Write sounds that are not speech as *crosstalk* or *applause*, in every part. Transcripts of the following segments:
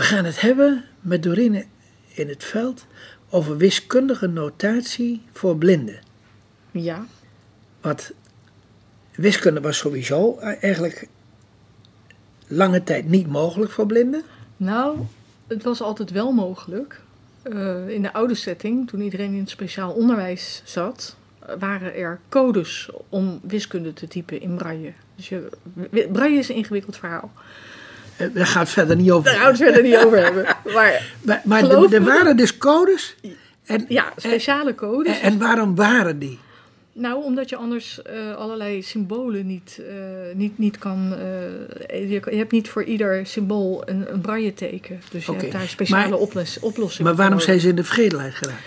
We gaan het hebben met Dorine in het veld over wiskundige notatie voor blinden. Ja. Want wiskunde was sowieso eigenlijk lange tijd niet mogelijk voor blinden. Nou, het was altijd wel mogelijk. Eh, in de oude setting, toen iedereen in het speciaal onderwijs zat, waren er codes om wiskunde te typen in braille. Dus je, braille is een ingewikkeld verhaal. Eh, Daar gaat het verder niet over. Daar gaan we het verder niet over hebben. Maar Maar, maar Geloof er, er waren dus codes. En, ja, speciale codes. en, en waarom waren die? Nou, omdat je anders eh, allerlei symbolen niet, eh, niet, niet kan. je, je hebt niet voor ieder symbool een, een braille teken. Dus je hebt daar speciale maar- oplos- oplossingen Maar waarom voor zijn ze in de vergetelheid geraakt?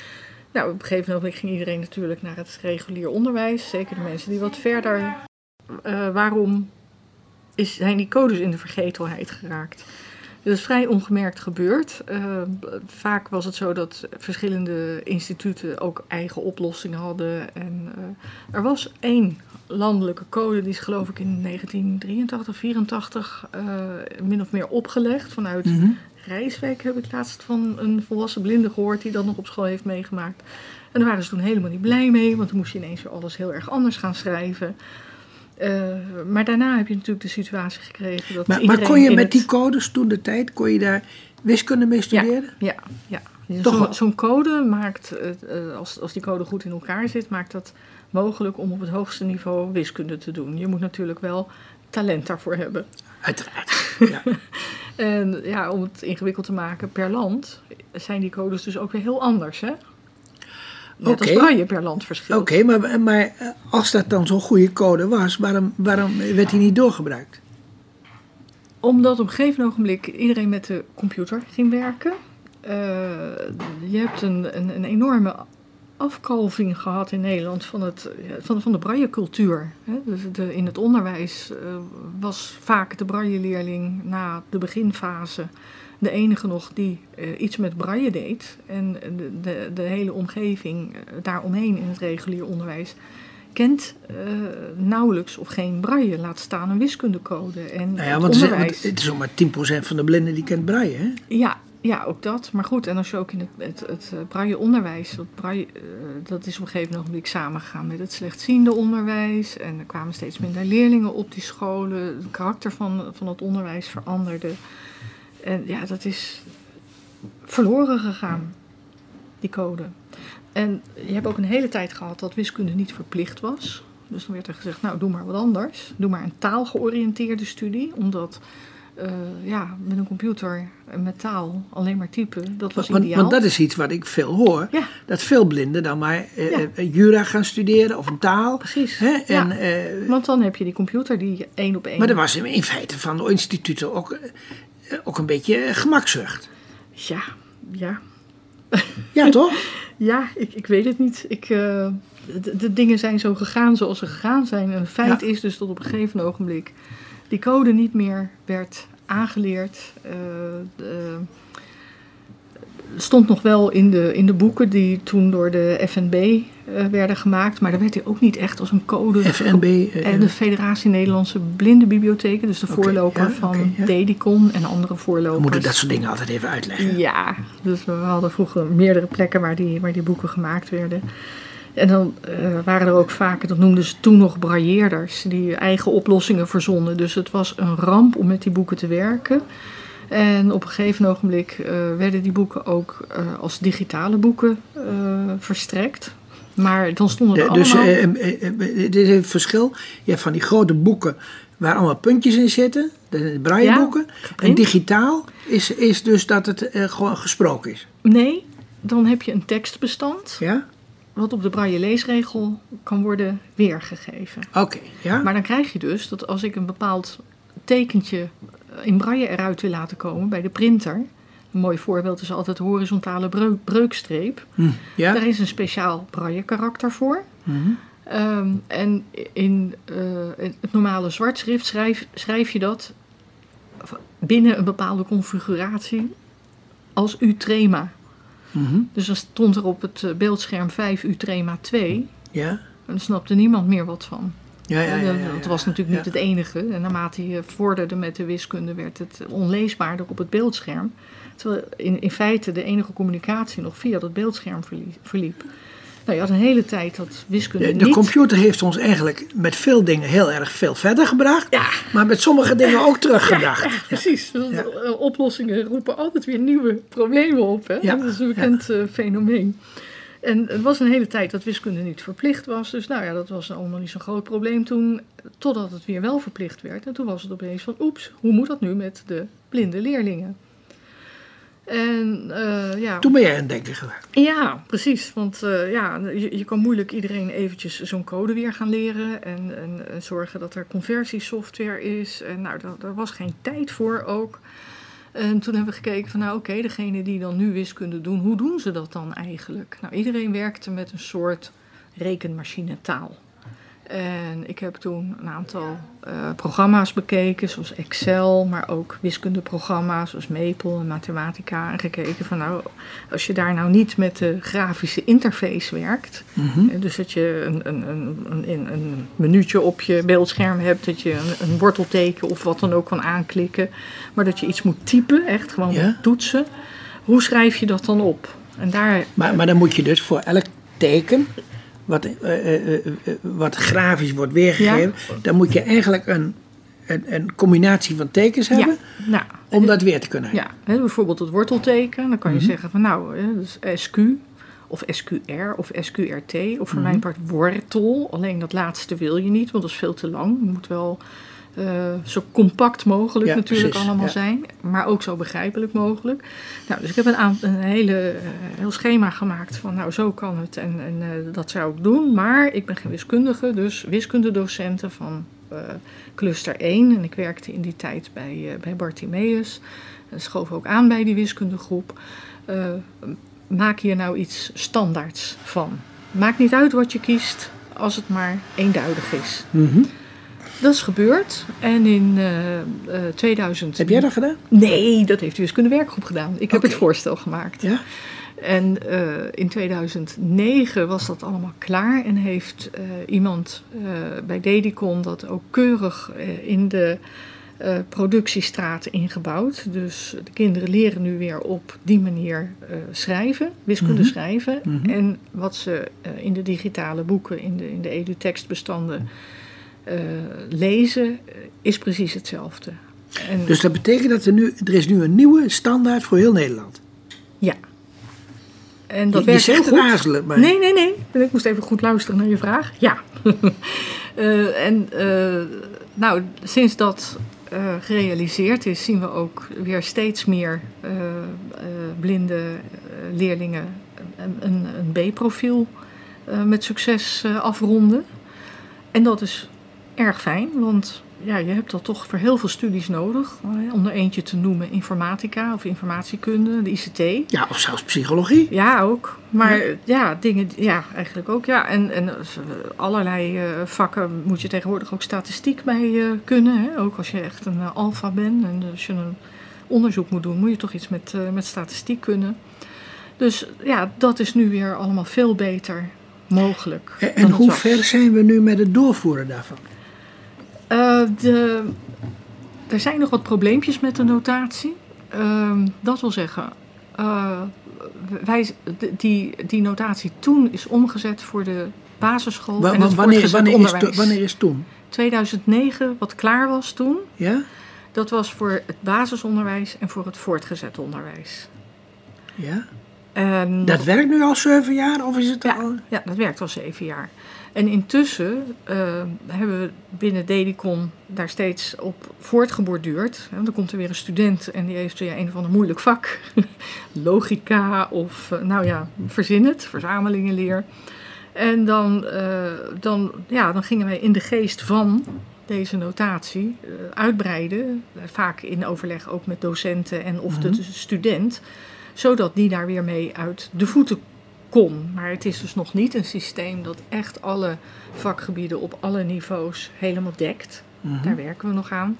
Nou, op een gegeven moment ging iedereen natuurlijk naar het regulier onderwijs. Zeker de mensen die wat verder. Waarom is, zijn die codes in de vergetelheid geraakt? Dat is vrij ongemerkt gebeurd. Eh, vaak was het zo dat verschillende instituten ook eigen oplossingen hadden. En eh, er was één landelijke code, die is geloof ik in 1983, 84 eh, min of meer opgelegd vanuit Mhm. Rijswijk heb ik laatst van een volwassen blinde gehoord die dat nog op school heeft meegemaakt. En daar waren ze toen helemaal niet blij mee, want dan moest je ineens weer alles heel erg anders gaan schrijven. Eh, maar daarna heb je natuurlijk de situatie gekregen dat Maar, maar kon je met het- die codes toen de tijd, kon je daar wiskunde mee studeren? Ja, ja. Toch Zo'n code maakt, eh, als, als die code goed in elkaar zit, maakt dat mogelijk om op het hoogste niveau wiskunde te doen. Je moet natuurlijk wel talent daarvoor hebben. Uiteraard. Ja. *laughs* En ja, om het ingewikkeld te maken, per land zijn die codes dus ook weer heel anders, hè? Net als Oké. braille per land verschilt. Oké, maar, maar als dat dan zo'n goede code was, waarom, waarom werd die niet doorgebruikt? Omdat op een gegeven ogenblik iedereen met de computer ging werken. Eh, je hebt een, een, een enorme afkalving gehad in Nederland van, het, ja, van, van de braille-cultuur. Dus de, in het onderwijs eh, was vaak de braille-leerling na de beginfase de enige nog die eh, iets met braille deed. En de, de, de hele omgeving eh, daaromheen in het regulier onderwijs kent eh, nauwelijks of geen braille, laat staan een wiskundecode. En Nou ja, het want onderwijs... het is ook maar 10% van de blinden die kent braille, hè? Ja, ja, ook dat. Maar goed, en als je ook in het, het, het eh, braille onderwijs, dat, braille, eh, dat is op een gegeven moment samengegaan met het slechtziende onderwijs. En er kwamen steeds minder leerlingen op die scholen. Het karakter van, van het onderwijs veranderde. En ja, dat is verloren gegaan, die code. En je hebt ook een hele tijd gehad dat wiskunde niet verplicht was. Dus dan werd er gezegd, nou doe maar wat anders. Doe maar een taalgeoriënteerde studie. Omdat eh, ja, met een computer en met taal alleen maar typen, dat was Want, ideaal. want dat is iets wat ik veel hoor. Ja. Dat veel blinden dan maar Ja. eh, jura gaan studeren of een taal. Precies. Hè? En, Ja. Want dan heb je die computer die één op één... maar er was in feite van de instituten ook, ook een beetje gemakzucht. Ja, ja. Ja, *laughs* toch? Ja, ik, ik weet het niet. Ik, de, de dingen zijn zo gegaan zoals ze gegaan zijn. En het feit is dus dat op een gegeven ogenblik die code niet meer werd aangeleerd. Eh, de- stond nog wel in de, in de boeken die toen door de FNB eh, werden gemaakt. Maar daar werd hij ook niet echt als een code. FNB. eh, En de Federatie Nederlandse Blindenbibliotheken, dus de voorloper ja, van ja. Dedicon en andere we voorlopers. moeten dat soort dingen altijd even uitleggen. Ja, dus we hadden vroeger meerdere plekken waar die, waar die boeken gemaakt werden. En dan eh, waren er ook vaak, dat noemden ze toen nog brailleerders, die eigen oplossingen verzonnen. Dus het was een ramp om met die boeken te werken. En op een gegeven ogenblik eh, werden die boeken ook eh, als digitale boeken verstrekt. Maar dan stonden er dus allemaal... eh, dit is het verschil. Je hebt van die grote boeken waar allemaal puntjes in zitten. De brailleboeken. en digitaal is, is dus dat het gewoon gesproken is. Nee, dan heb je een tekstbestand Ja? Wat op de braille leesregel kan worden weergegeven. Oké, ja? Maar dan krijg je dus dat als ik een bepaald tekentje eh, in braille eruit wil laten komen bij de printer. Een mooi voorbeeld is altijd de horizontale breuk- breukstreep. Hm, ja? Daar is een speciaal braille karakter voor. Mhm. Ehm, en in eh, het normale zwartschrift schrijf, schrijf je dat binnen een bepaalde configuratie als Utrema. Mhm. Dus dan stond er op het eh, beeldscherm 5 Utrema 2. Ja? En daar snapte niemand meer wat van. Ja, ja, ja, dat, ja, dat ja. was natuurlijk niet het enige. En naarmate je vorderde met de wiskunde, werd het onleesbaarder op het beeldscherm. Terwijl in, in feite de enige communicatie nog via dat beeldscherm verlie- verliep. Nou, je had een hele tijd dat wiskunde De, de niet... computer heeft ons eigenlijk met veel dingen heel erg veel verder gebracht. Ja. Maar met sommige dingen ook teruggebracht. Ja, precies. Eh, oplossingen roepen altijd weer nieuwe problemen op. Hè? Dat is een bekend eh, fenomeen. En het was een hele tijd dat wiskunde niet verplicht was. Dus nou ja, dat was allemaal niet zo'n groot probleem toen. Totdat het weer wel verplicht werd. En toen was het opeens van, oeps, hoe moet dat nu met de blinde leerlingen? En eh, ja, Toen ben jij een denker geweest. ja, precies. Want eh, ja, je, je kan moeilijk iedereen eventjes zo'n code weer gaan leren. En, en, en zorgen dat er conversiesoftware is. En nou, daar, daar was geen tijd voor ook. En toen hebben we gekeken van, nou oké, degene die dan nu wiskunde doen, hoe doen ze dat dan eigenlijk? Nou, iedereen werkte met een soort rekenmachinetaal. En ik heb toen een aantal eh, programma's bekeken, zoals Excel, maar ook wiskundeprogramma's zoals Maple en Mathematica. En gekeken van nou, als je daar nou niet met de grafische interface werkt, Mhm. eh, dus dat je een, een, een, een, een, een minuutje op je beeldscherm hebt, dat je een, een wortelteken of wat dan ook kan aanklikken, maar dat je iets moet typen, echt gewoon Ja. toetsen. Hoe schrijf je dat dan op? En daar Maar, maar dan moet je dus voor elk teken, wat, eh, eh, eh, wat grafisch wordt weergegeven, dan moet je eigenlijk een, een, een combinatie van tekens hebben ja, nou, om dat weer te kunnen hebben. Ja, bijvoorbeeld het wortelteken. Dan kan je Mhm. zeggen van nou, dus SQ of SQR of SQRT. Of voor Mhm. mijn part wortel. Alleen dat laatste wil je niet, want dat is veel te lang. Het moet wel eh, zo compact mogelijk Ja, natuurlijk precies, allemaal ja. zijn. Maar ook zo begrijpelijk mogelijk. Nou, dus ik heb een, een hele, eh, heel schema gemaakt van nou zo kan het. En, en eh, dat zou ik doen. Maar ik ben geen wiskundige, dus wiskundedocenten van... cluster 1 en ik werkte in die tijd bij, bij Bartimeus. En schoof ook aan bij die wiskundegroep. Maak hier nou iets standaards van. Maakt niet uit wat je kiest, als het maar eenduidig is. Mhm. Dat is gebeurd. En in eh, eh, 2000... Heb jij dat gedaan? Nee, dat heeft de wiskundewerkgroep gedaan. Ik heb het voorstel gemaakt. Ja? En eh, in 2009 was dat allemaal klaar en heeft eh, iemand eh, bij Dedicon dat ook keurig eh, in de eh, productiestraat ingebouwd. Dus de kinderen leren nu weer op die manier eh, schrijven, wiskunde Mhm. schrijven. Mhm. En wat ze eh, in de digitale boeken, in de, in de edu-tekstbestanden eh, lezen, eh, is precies hetzelfde. En, Dus dat betekent dat er nu, er is nu een nieuwe standaard voor heel Nederland. ja. En dat je, je werkt zegt goed. maar Nee, nee, nee. Ik moest even goed luisteren naar je vraag. Ja. *laughs* Eh, en nou, sinds dat gerealiseerd is, zien we ook weer steeds meer blinde leerlingen een, een, een B-profiel met succes afronden. En dat is erg fijn, want ja, je hebt dat toch voor heel veel studies nodig. Eh, Om er eentje te noemen informatica of informatiekunde, de ICT. ja, of zelfs psychologie. Ja, ook. Maar ja, dingen, ja, eigenlijk ook. Ja, en, en eh, allerlei eh, vakken moet je tegenwoordig ook statistiek bij eh, kunnen. Hè? Ook als je echt een alfa bent en als je een onderzoek moet doen, moet je toch iets met, met statistiek kunnen. Dus ja, dat is nu weer allemaal veel beter mogelijk. En, en hoe ver zijn we nu met het doorvoeren daarvan? De, er zijn nog wat probleempjes met de notatie. Ehm, dat wil zeggen, eh, wij, die, die notatie toen is omgezet voor de basisschool Wa- en het wanneer, is, onderwijs. to- wanneer is toen? 2009, wat klaar was toen, Ja? dat was voor het basisonderwijs en voor het voortgezet onderwijs. Ja? En Dat werkt nu al zeven jaar of is het Ja. al... Ja, dat werkt al zeven jaar. En intussen eh, hebben we binnen Dedicon daar steeds op voortgeborduurd. En dan komt er weer een student en die heeft weer een of ander moeilijk vak. *laughs* Logica of, eh, nou ja, verzin het, verzamelingenleer. En dan, eh, dan, ja, dan gingen wij in de geest van deze notatie eh, uitbreiden. Vaak in overleg ook met docenten en of Mhm. de student. Zodat die daar weer mee uit de voeten kon. Maar het is dus nog niet een systeem dat echt alle vakgebieden op alle niveaus helemaal dekt. Mhm. Daar werken we nog aan.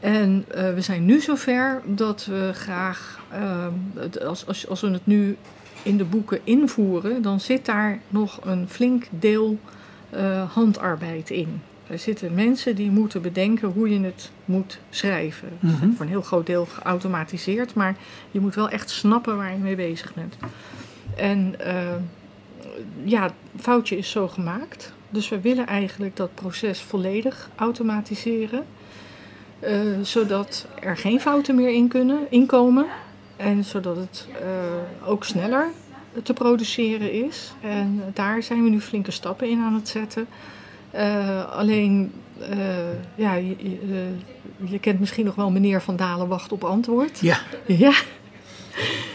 En eh, we zijn nu zover dat we graag, ehm, het- als, als, als we het nu in de boeken invoeren, dan zit daar nog een flink deel eh, handarbeid in. Er zitten mensen die moeten bedenken hoe je het moet schrijven. Mhm. Voor een heel groot deel geautomatiseerd, maar je moet wel echt snappen waar je mee bezig bent. En uh, ja, foutje is zo gemaakt. Dus we willen eigenlijk dat proces volledig automatiseren. Uh, zodat er geen fouten meer in kunnen inkomen. En zodat het uh, ook sneller te produceren is. En daar zijn we nu flinke stappen in aan het zetten. Uh, alleen, ja, je, je, kent misschien nog wel meneer Van Dalen wacht op antwoord. Ja. *laughs* Ja.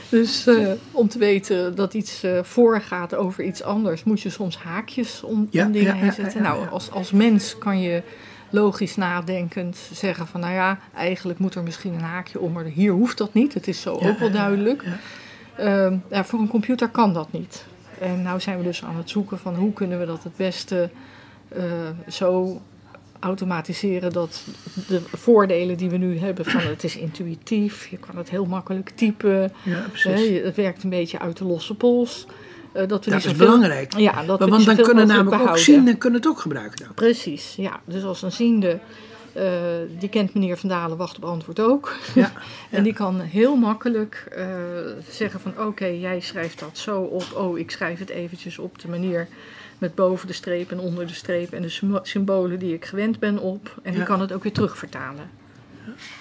Dus uh, om te weten dat iets voorgaat over iets anders, moet je soms haakjes om, ja, om dingen ja, heen zetten. ja, nou, als, als mens kan je logisch nadenkend zeggen van, nou ja, eigenlijk moet er misschien een haakje om, maar hier hoeft dat niet. Het is zo ook wel duidelijk. Uh, voor een computer kan dat niet. En nou zijn we dus aan het zoeken van hoe kunnen we dat het beste zo automatiseren dat de voordelen die we nu hebben van het is intuïtief, je kan het heel makkelijk typen, ja, hè, het werkt een beetje uit de losse pols. Uh, dat we dat is belangrijk. Ja, dat want niet dan kunnen namelijk ook behouden. zienden kunnen het ook gebruiken. Dan. Precies, ja. Dus als een ziende, uh, die kent meneer Van Dalen, wacht op antwoord ook. Ja, *laughs* en die kan heel makkelijk uh, zeggen van oké, okay, jij schrijft dat zo op. Oh, ik schrijf het eventjes op de manier met boven de streep en onder de streep en de symbolen die ik gewend ben op. En die Ja. kan het ook weer terugvertalen.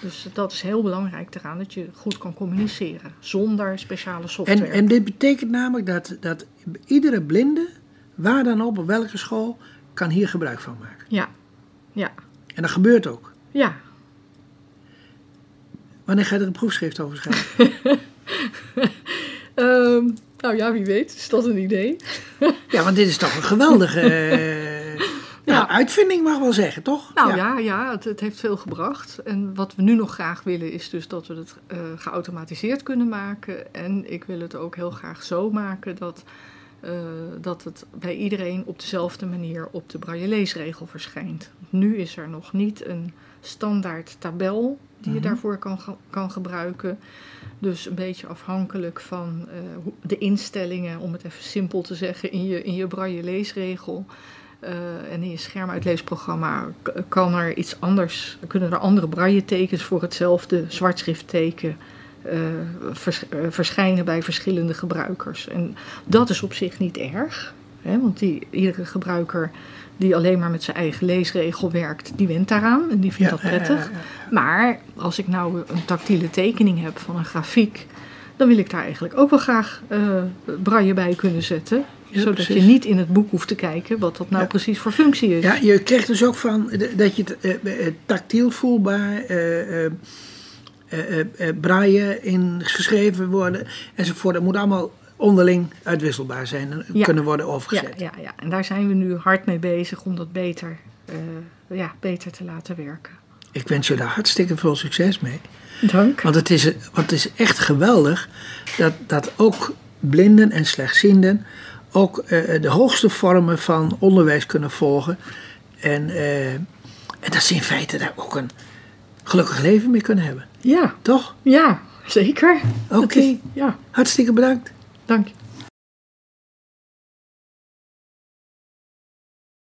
Dus dat is heel belangrijk eraan, dat je goed kan communiceren zonder speciale software. En, en dit betekent namelijk dat, dat iedere blinde, waar dan op, op welke school, kan hier gebruik van maken. Ja, ja, En dat gebeurt ook. ja. Wanneer ga je er een proefschrift over schrijven? *laughs* *laughs* Ehm, nou ja, wie weet, is dat een idee? *laughs* ja, want dit is toch een geweldige eh, *laughs* Ja. nou, uitvinding, mag wel zeggen, toch? Nou ja, ja, het, het heeft veel gebracht. En wat we nu nog graag willen is dus dat we het eh, geautomatiseerd kunnen maken. En ik wil het ook heel graag zo maken dat, eh, dat het bij iedereen op dezelfde manier op de braille leesregel verschijnt. Nu is er nog niet een standaard tabel die je Mhm. daarvoor kan, kan gebruiken. Dus een beetje afhankelijk van eh, de instellingen, om het even simpel te zeggen, in je, in je braille leesregel. Eh, en in je schermuitleesprogramma kan er iets anders, kunnen er andere braille tekens voor hetzelfde zwartschriftteken eh, verschijnen bij verschillende gebruikers. En dat is op zich niet erg, hè, want die, iedere gebruiker die alleen maar met zijn eigen leesregel werkt, die went daaraan en die vindt dat prettig. ja, ja, ja. Maar als ik nou een tactiele tekening heb van een grafiek, dan wil ik daar eigenlijk ook wel graag eh braille bij kunnen zetten. Zodat precies. je niet in het boek hoeft te kijken wat dat nou precies voor functie is. Ja, je krijgt dus ook van dat je het eh, eh, tactiel voelbaar, eh, eh, braille in geschreven worden enzovoort. Dat moet allemaal onderling uitwisselbaar zijn en Ja. kunnen worden ja, overgezet. ja, ja. En daar zijn we nu hard mee bezig om dat beter, eh, ja, beter te laten werken. Ik wens je daar hartstikke veel succes mee. Dank. Want het is, want het is echt geweldig dat, dat ook blinden en slechtzienden ook eh, de hoogste vormen van onderwijs kunnen volgen. En, eh, en dat ze in feite daar ook een gelukkig leven mee kunnen hebben. Ja, Toch? ja, zeker. Oké. Ja, Hartstikke bedankt. Dank je.